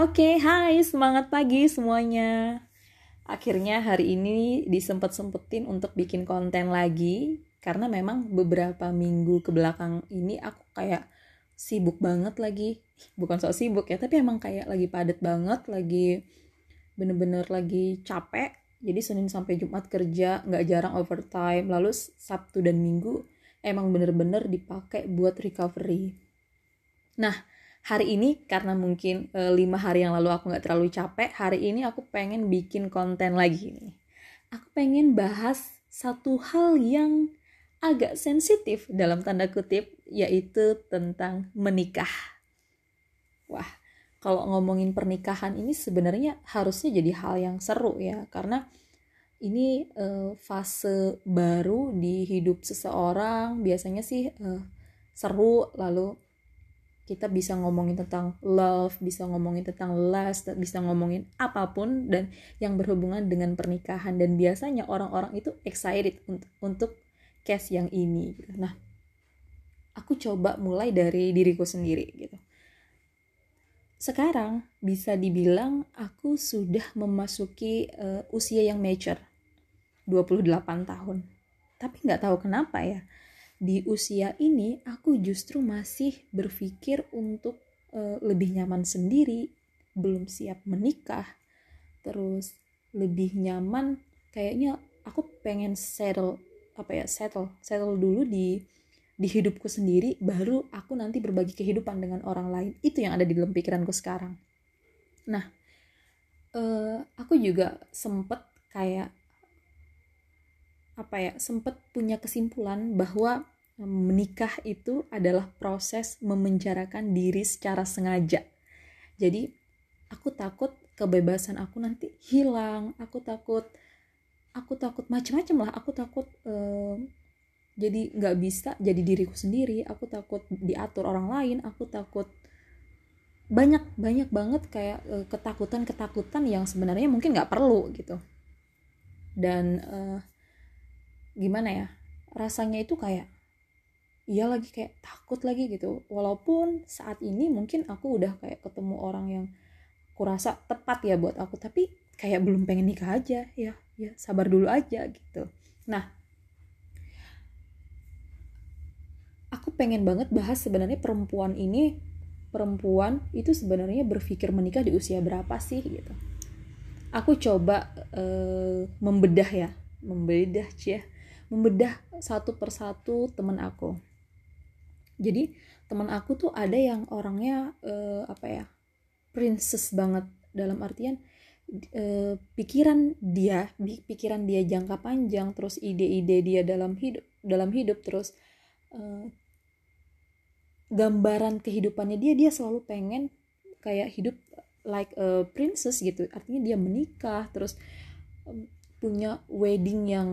Oke, hai, semangat pagi semuanya. Akhirnya hari ini disempet-sempetin untuk bikin konten lagi karena memang beberapa minggu ke belakang ini aku kayak sibuk banget lagi. Bukan soal sibuk ya, tapi emang kayak lagi padat banget, lagi bener-bener lagi capek. Jadi Senin sampai Jumat kerja, nggak jarang overtime. Lalu Sabtu dan Minggu emang bener-bener dipakai buat recovery. Nah, hari ini karena mungkin e, lima hari yang lalu aku nggak terlalu capek hari ini aku pengen bikin konten lagi nih aku pengen bahas satu hal yang agak sensitif dalam tanda kutip yaitu tentang menikah. Wah kalau ngomongin pernikahan ini sebenarnya harusnya jadi hal yang seru ya karena ini e, fase baru di hidup seseorang. Biasanya sih e, seru lalu kita bisa ngomongin tentang love, bisa ngomongin tentang lust, bisa ngomongin apa pun dan yang berhubungan dengan pernikahan dan biasanya orang-orang itu excited untuk untuk case yang ini. Gitu. Nah, aku coba mulai dari diriku sendiri gitu. Sekarang bisa dibilang aku sudah memasuki uh, usia yang mature, 28 tahun. Tapi nggak tahu kenapa ya, di usia ini aku justru masih berpikir untuk uh, lebih nyaman sendiri, belum siap menikah, terus lebih nyaman kayaknya aku pengen settle apa ya settle settle dulu di di hidupku sendiri baru aku nanti berbagi kehidupan dengan orang lain. Itu yang ada di dalam pikiranku sekarang. Nah uh, aku juga sempet kayak apa ya sempat punya kesimpulan bahwa menikah itu adalah proses memenjarakan diri secara sengaja. Jadi aku takut kebebasan aku nanti hilang, aku takut aku takut macam-macam lah, aku takut jadi nggak bisa jadi diriku sendiri, aku takut diatur orang lain, aku takut banyak banyak banget kayak uh, ketakutan ketakutan yang sebenarnya mungkin nggak perlu gitu dan uh, gimana ya rasanya itu kayak iya lagi kayak takut lagi gitu. Walaupun saat ini mungkin aku udah kayak ketemu orang yang kurasa tepat ya buat aku tapi kayak belum pengen nikah aja. Ya ya sabar dulu aja gitu. Nah aku pengen banget bahas sebenarnya perempuan ini perempuan itu sebenarnya berpikir menikah di usia berapa sih gitu. Aku coba uh, membedah ya membedah cia membedah satu persatu temen aku. Jadi teman aku tuh ada yang orangnya uh, apa ya princess banget. Dalam artian uh, pikiran dia pikiran dia jangka panjang terus ide-ide dia dalam hidup dalam hidup terus uh, gambaran kehidupannya dia dia selalu pengen kayak hidup like a princess gitu. Artinya dia menikah terus punya wedding yang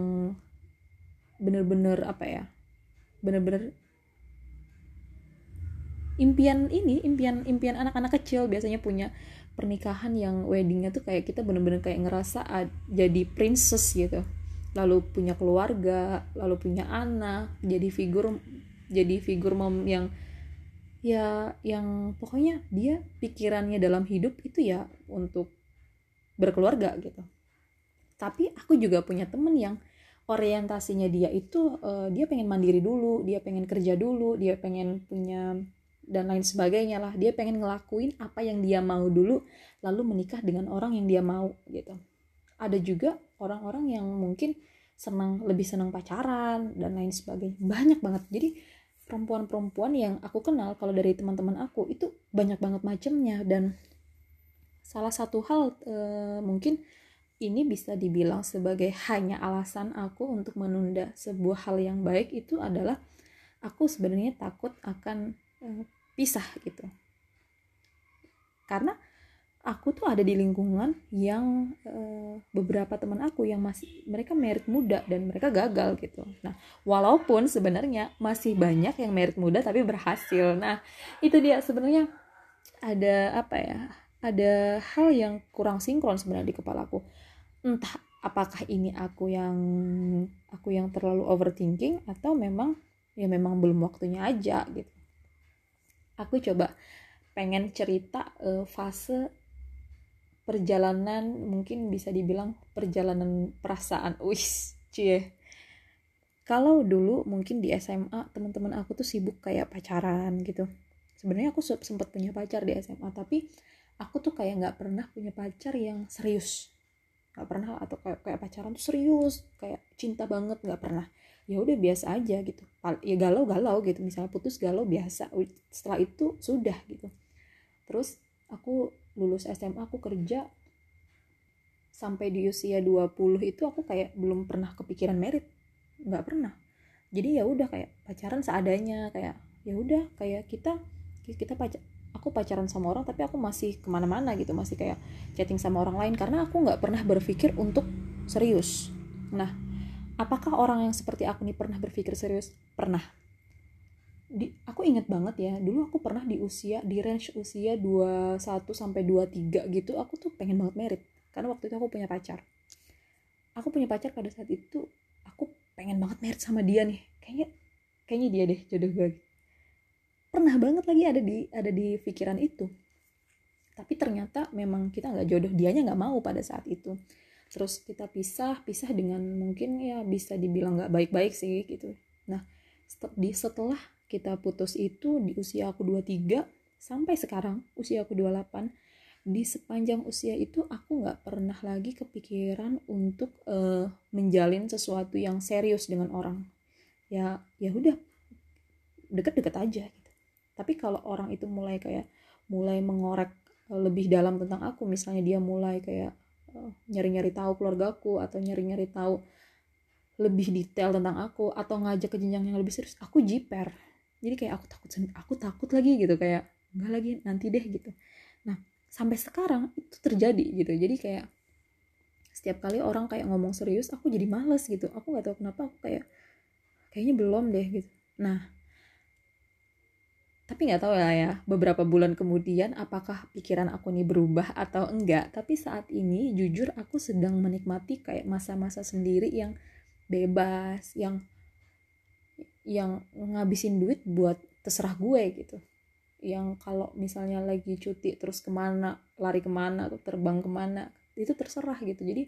bener-bener apa ya bener-bener impian ini impian impian anak-anak kecil biasanya punya pernikahan yang weddingnya tuh kayak kita bener-bener kayak ngerasa jadi princess gitu. Lalu punya keluarga lalu punya anak jadi figur jadi figur mom yang ya yang pokoknya dia pikirannya dalam hidup itu ya untuk berkeluarga gitu. Tapi aku juga punya temen yang orientasinya dia itu uh, dia pengen mandiri dulu dia pengen kerja dulu dia pengen punya dan lain sebagainya lah. Dia pengen ngelakuin apa yang dia mau dulu lalu menikah dengan orang yang dia mau gitu. Ada juga orang-orang yang mungkin senang lebih senang pacaran dan lain sebagainya. Banyak banget. Jadi perempuan-perempuan yang aku kenal kalau dari teman-teman aku itu banyak banget macamnya dan salah satu hal e, mungkin ini bisa dibilang sebagai hanya alasan aku untuk menunda sebuah hal yang baik itu adalah aku sebenarnya takut akan uh, pisah gitu karena aku tuh ada di lingkungan yang uh, beberapa teman aku yang masih mereka merit muda dan mereka gagal gitu. Nah, walaupun sebenarnya masih banyak yang merit muda tapi berhasil. Nah, itu dia sebenarnya ada apa ya? Ada hal yang kurang sinkron sebenarnya di kepalaku entah apakah ini aku yang aku yang terlalu overthinking atau memang ya memang belum waktunya aja gitu. Aku coba pengen cerita uh, fase perjalanan mungkin bisa dibilang perjalanan perasaan. Wis cie. Kalau dulu mungkin di SMA teman-teman aku tuh sibuk kayak pacaran gitu. Sebenarnya aku sempat punya pacar di SMA tapi aku tuh kayak nggak pernah punya pacar yang serius nggak pernah atau kayak, kayak pacaran tuh serius kayak cinta banget nggak pernah. Ya udah biasa aja gitu. Ya galau galau gitu misalnya putus galau biasa setelah itu sudah gitu. Terus aku lulus SMA aku kerja sampai di usia 20 itu aku kayak belum pernah kepikiran merit nggak pernah. Jadi ya udah kayak pacaran seadanya kayak ya udah kayak kita kita pacar aku pacaran sama orang tapi aku masih ke mana-mana gitu masih kayak chatting sama orang lain karena aku nggak pernah berpikir untuk serius. Nah apakah orang yang seperti aku nih pernah berpikir serius? Pernah. Di, aku inget banget ya dulu aku pernah di usia di range usia 21 sampai 23 gitu aku tuh pengen banget merit karena waktu itu aku punya pacar. Aku punya pacar pada saat itu aku pengen banget merit sama dia nih. Kayaknya kayaknya dia deh jodoh gue pernah banget lagi ada di ada di pikiran itu. Tapi ternyata memang kita nggak jodoh dianya nggak mau pada saat itu. Terus kita pisah pisah dengan mungkin ya bisa dibilang nggak baik-baik sih gitu. Nah di setelah kita putus itu di usia aku 23 sampai sekarang usia aku 28 di sepanjang usia itu aku nggak pernah lagi kepikiran untuk uh, menjalin sesuatu yang serius dengan orang. Ya ya udah deket-deket aja tapi kalau orang itu mulai kayak mulai mengorek uh, lebih dalam tentang aku misalnya dia mulai kayak uh, nyari-nyari tahu keluargaku atau nyari-nyari tahu lebih detail tentang aku atau ngajak ke jenjang yang lebih serius aku jiper. Jadi kayak aku takut aku takut lagi gitu kayak enggak lagi nanti deh gitu. Nah sampai sekarang itu terjadi gitu. Jadi kayak setiap kali orang kayak ngomong serius aku jadi males gitu. Aku nggak tahu kenapa aku kayak kayaknya belum deh gitu. Nah tapi nggak tahu ya ya beberapa bulan kemudian apakah pikiran aku nih berubah atau enggak. Tapi saat ini jujur aku sedang menikmati kayak masa-masa sendiri yang bebas yang yang ngabisin duit buat terserah gue gitu. Yang kalau misalnya lagi cuti terus ke mana lari ke mana atau terbang ke mana itu terserah gitu. Jadi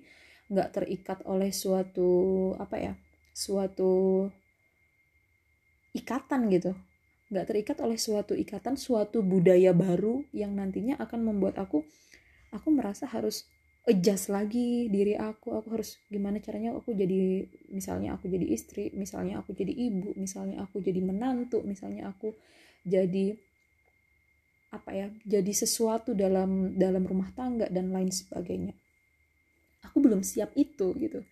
nggak terikat oleh suatu apa ya suatu ikatan gitu nggak terikat oleh suatu ikatan suatu budaya baru yang nantinya akan membuat aku aku merasa harus adjust lagi diri aku. Aku harus gimana caranya aku jadi misalnya aku jadi istri misalnya aku jadi ibu misalnya aku jadi menantu misalnya aku jadi apa ya jadi sesuatu dalam dalam rumah tangga dan lain sebagainya. Aku belum siap itu gitu.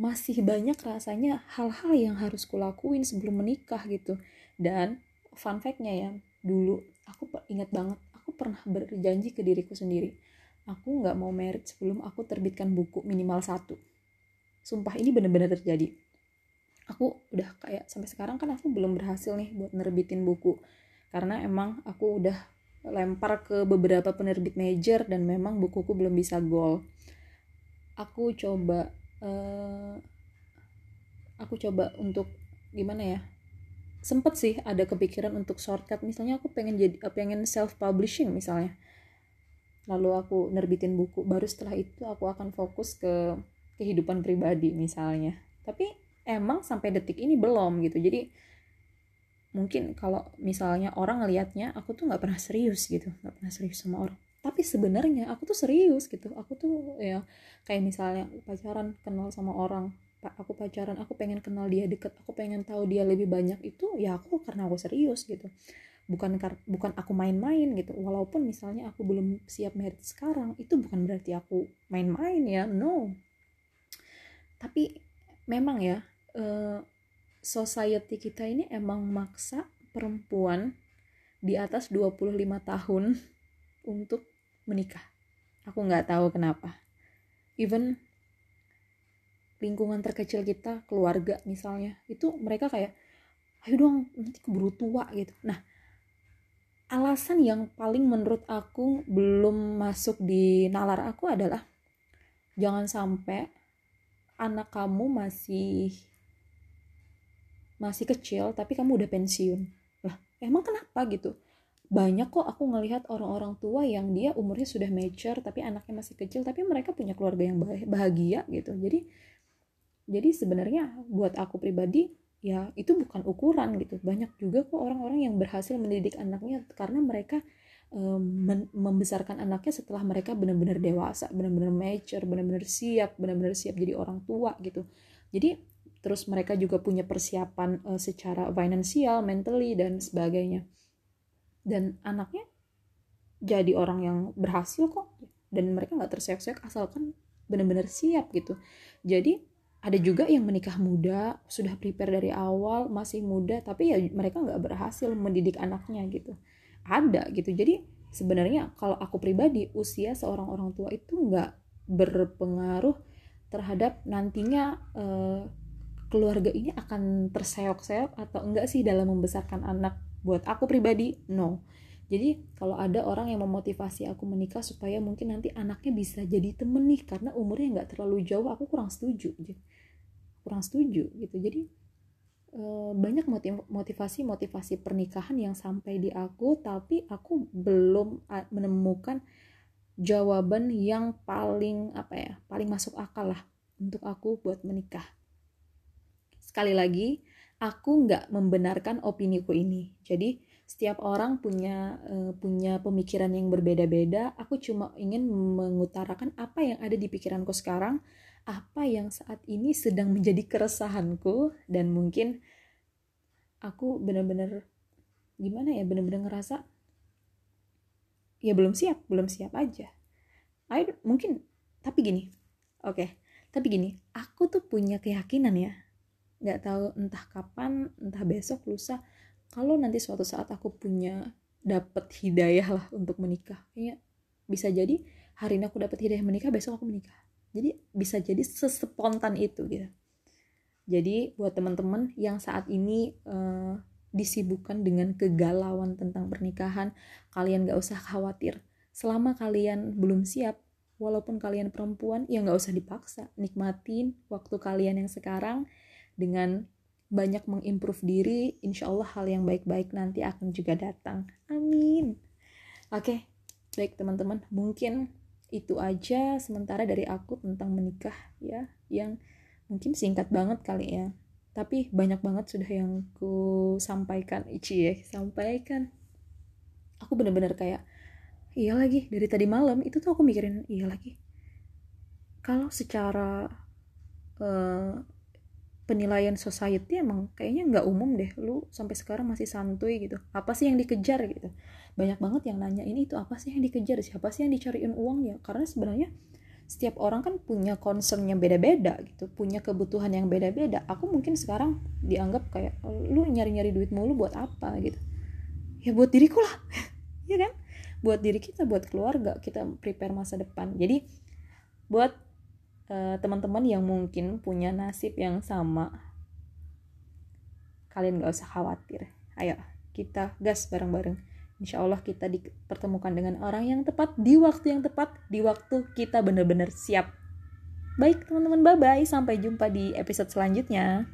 Masih banyak rasanya hal-hal yang harus kulakuin sebelum menikah gitu dan fun factnya ya dulu aku ingat banget aku pernah berjanji ke diriku sendiri aku nggak mau merit sebelum aku terbitkan buku minimal satu. Sumpah ini bener-bener terjadi. Aku udah kayak sampai sekarang kan aku belum berhasil nih buat nerbitin buku karena emang aku udah lempar ke beberapa penerbit major dan memang bukuku belum bisa goal. Aku coba uh, aku coba untuk gimana ya sempet sih ada kepikiran untuk shortcut. Misalnya aku pengen jadi pengen self publishing misalnya. Lalu aku nerbitin buku baru setelah itu aku akan fokus ke kehidupan pribadi misalnya. Tapi emang sampai detik ini belum gitu. Jadi mungkin kalau misalnya orang ngelihatnya aku tuh nggak pernah serius gitu. Nggak pernah serius sama orang. Tapi sebenarnya aku tuh serius gitu. Aku tuh ya kayak misalnya pacaran kenal sama orang aku pacaran aku pengen kenal dia deket aku pengen tahu dia lebih banyak itu ya aku karena aku serius gitu. Bukan bukan aku main-main gitu. Walaupun misalnya aku belum siap merit sekarang itu bukan berarti aku main-main ya no. Tapi memang ya uh, society kita ini emang maksa perempuan di atas 25 tahun untuk menikah. Aku nggak tahu kenapa. Even lingkungan terkecil kita keluarga misalnya itu mereka kayak ayo dong nanti keburu tua gitu. Nah alasan yang paling menurut aku belum masuk di nalar aku adalah jangan sampai anak kamu masih masih kecil tapi kamu udah pensiun. Lah emang kenapa gitu? Banyak kok aku ngelihat orang-orang tua yang dia umurnya sudah mature tapi anaknya masih kecil tapi mereka punya keluarga yang bahagia gitu. Jadi jadi sebenarnya buat aku pribadi ya itu bukan ukuran gitu. Banyak juga kok orang-orang yang berhasil mendidik anaknya karena mereka um, membesarkan anaknya setelah mereka benar-benar dewasa benar-benar mature benar-benar siap benar-benar siap jadi orang tua gitu. Jadi terus mereka juga punya persiapan uh, secara finansial mentally dan sebagainya. Dan anaknya jadi orang yang berhasil kok. Dan mereka nggak terseok-seok asalkan benar-benar siap gitu. Jadi ada juga yang menikah muda sudah prepare dari awal masih muda tapi ya mereka nggak berhasil mendidik anaknya gitu. Ada gitu. Jadi sebenarnya kalau aku pribadi usia seorang orang tua itu nggak berpengaruh terhadap nantinya uh, keluarga ini akan terseok-seok atau enggak sih dalam membesarkan anak buat aku pribadi? No. Jadi kalau ada orang yang memotivasi aku menikah supaya mungkin nanti anaknya bisa jadi temen nih karena umurnya nggak terlalu jauh aku kurang setuju kurang setuju gitu jadi eh, banyak motivasi motivasi pernikahan yang sampai di aku tapi aku belum menemukan jawaban yang paling apa ya paling masuk akal lah untuk aku buat menikah sekali lagi aku nggak membenarkan opiniku ini. Jadi setiap orang punya uh, punya pemikiran yang berbeda-beda. Aku cuma ingin mengutarakan apa yang ada di pikiranku sekarang, apa yang saat ini sedang menjadi keresahanku dan mungkin aku benar-benar gimana ya benar-benar ngerasa ya belum siap belum siap aja I, mungkin tapi gini oke okay, tapi gini aku tuh punya keyakinan ya nggak tahu entah kapan entah besok lusa kalau nanti suatu saat aku punya dapat hidayah lah untuk menikah kayaknya bisa jadi hari ini aku dapat hidayah menikah besok aku menikah. Jadi bisa jadi sespontan itu gitu. Jadi buat teman-teman yang saat ini uh, disibukkan dengan kegalauan tentang pernikahan kalian gak usah khawatir. Selama kalian belum siap walaupun kalian perempuan ya nggak usah dipaksa. Nikmatin waktu kalian yang sekarang dengan banyak mengimprove diri, insya Allah hal yang baik-baik nanti akan juga datang. Amin. Oke, baik teman-teman, mungkin itu aja sementara dari aku tentang menikah ya, yang mungkin singkat banget kali ya. Tapi banyak banget sudah yang ku sampaikan, Ici ya, sampaikan. Aku bener-bener kayak, iya lagi, dari tadi malam itu tuh aku mikirin, iya lagi. Kalau secara uh, penilaian society emang kayaknya nggak umum deh. Lu sampai sekarang masih santuy gitu. Apa sih yang dikejar gitu? Banyak banget yang nanya ini itu apa sih yang dikejar? Siapa sih yang dicariin uangnya? Karena sebenarnya setiap orang kan punya concernnya beda-beda gitu punya kebutuhan yang beda-beda. Aku mungkin sekarang dianggap kayak lu nyari-nyari duit mulu buat apa? gitu. Ya buat diriku lah ya kan? Buat diri kita buat keluarga kita prepare masa depan. Jadi buat uh, teman-teman yang mungkin punya nasib yang sama kalian gak usah khawatir. Ayo kita gas bareng-bareng. Insya Allah kita dipertemukan dengan orang yang tepat di waktu yang tepat di waktu kita benar-benar siap. Baik teman-teman bye bye sampai jumpa di episode selanjutnya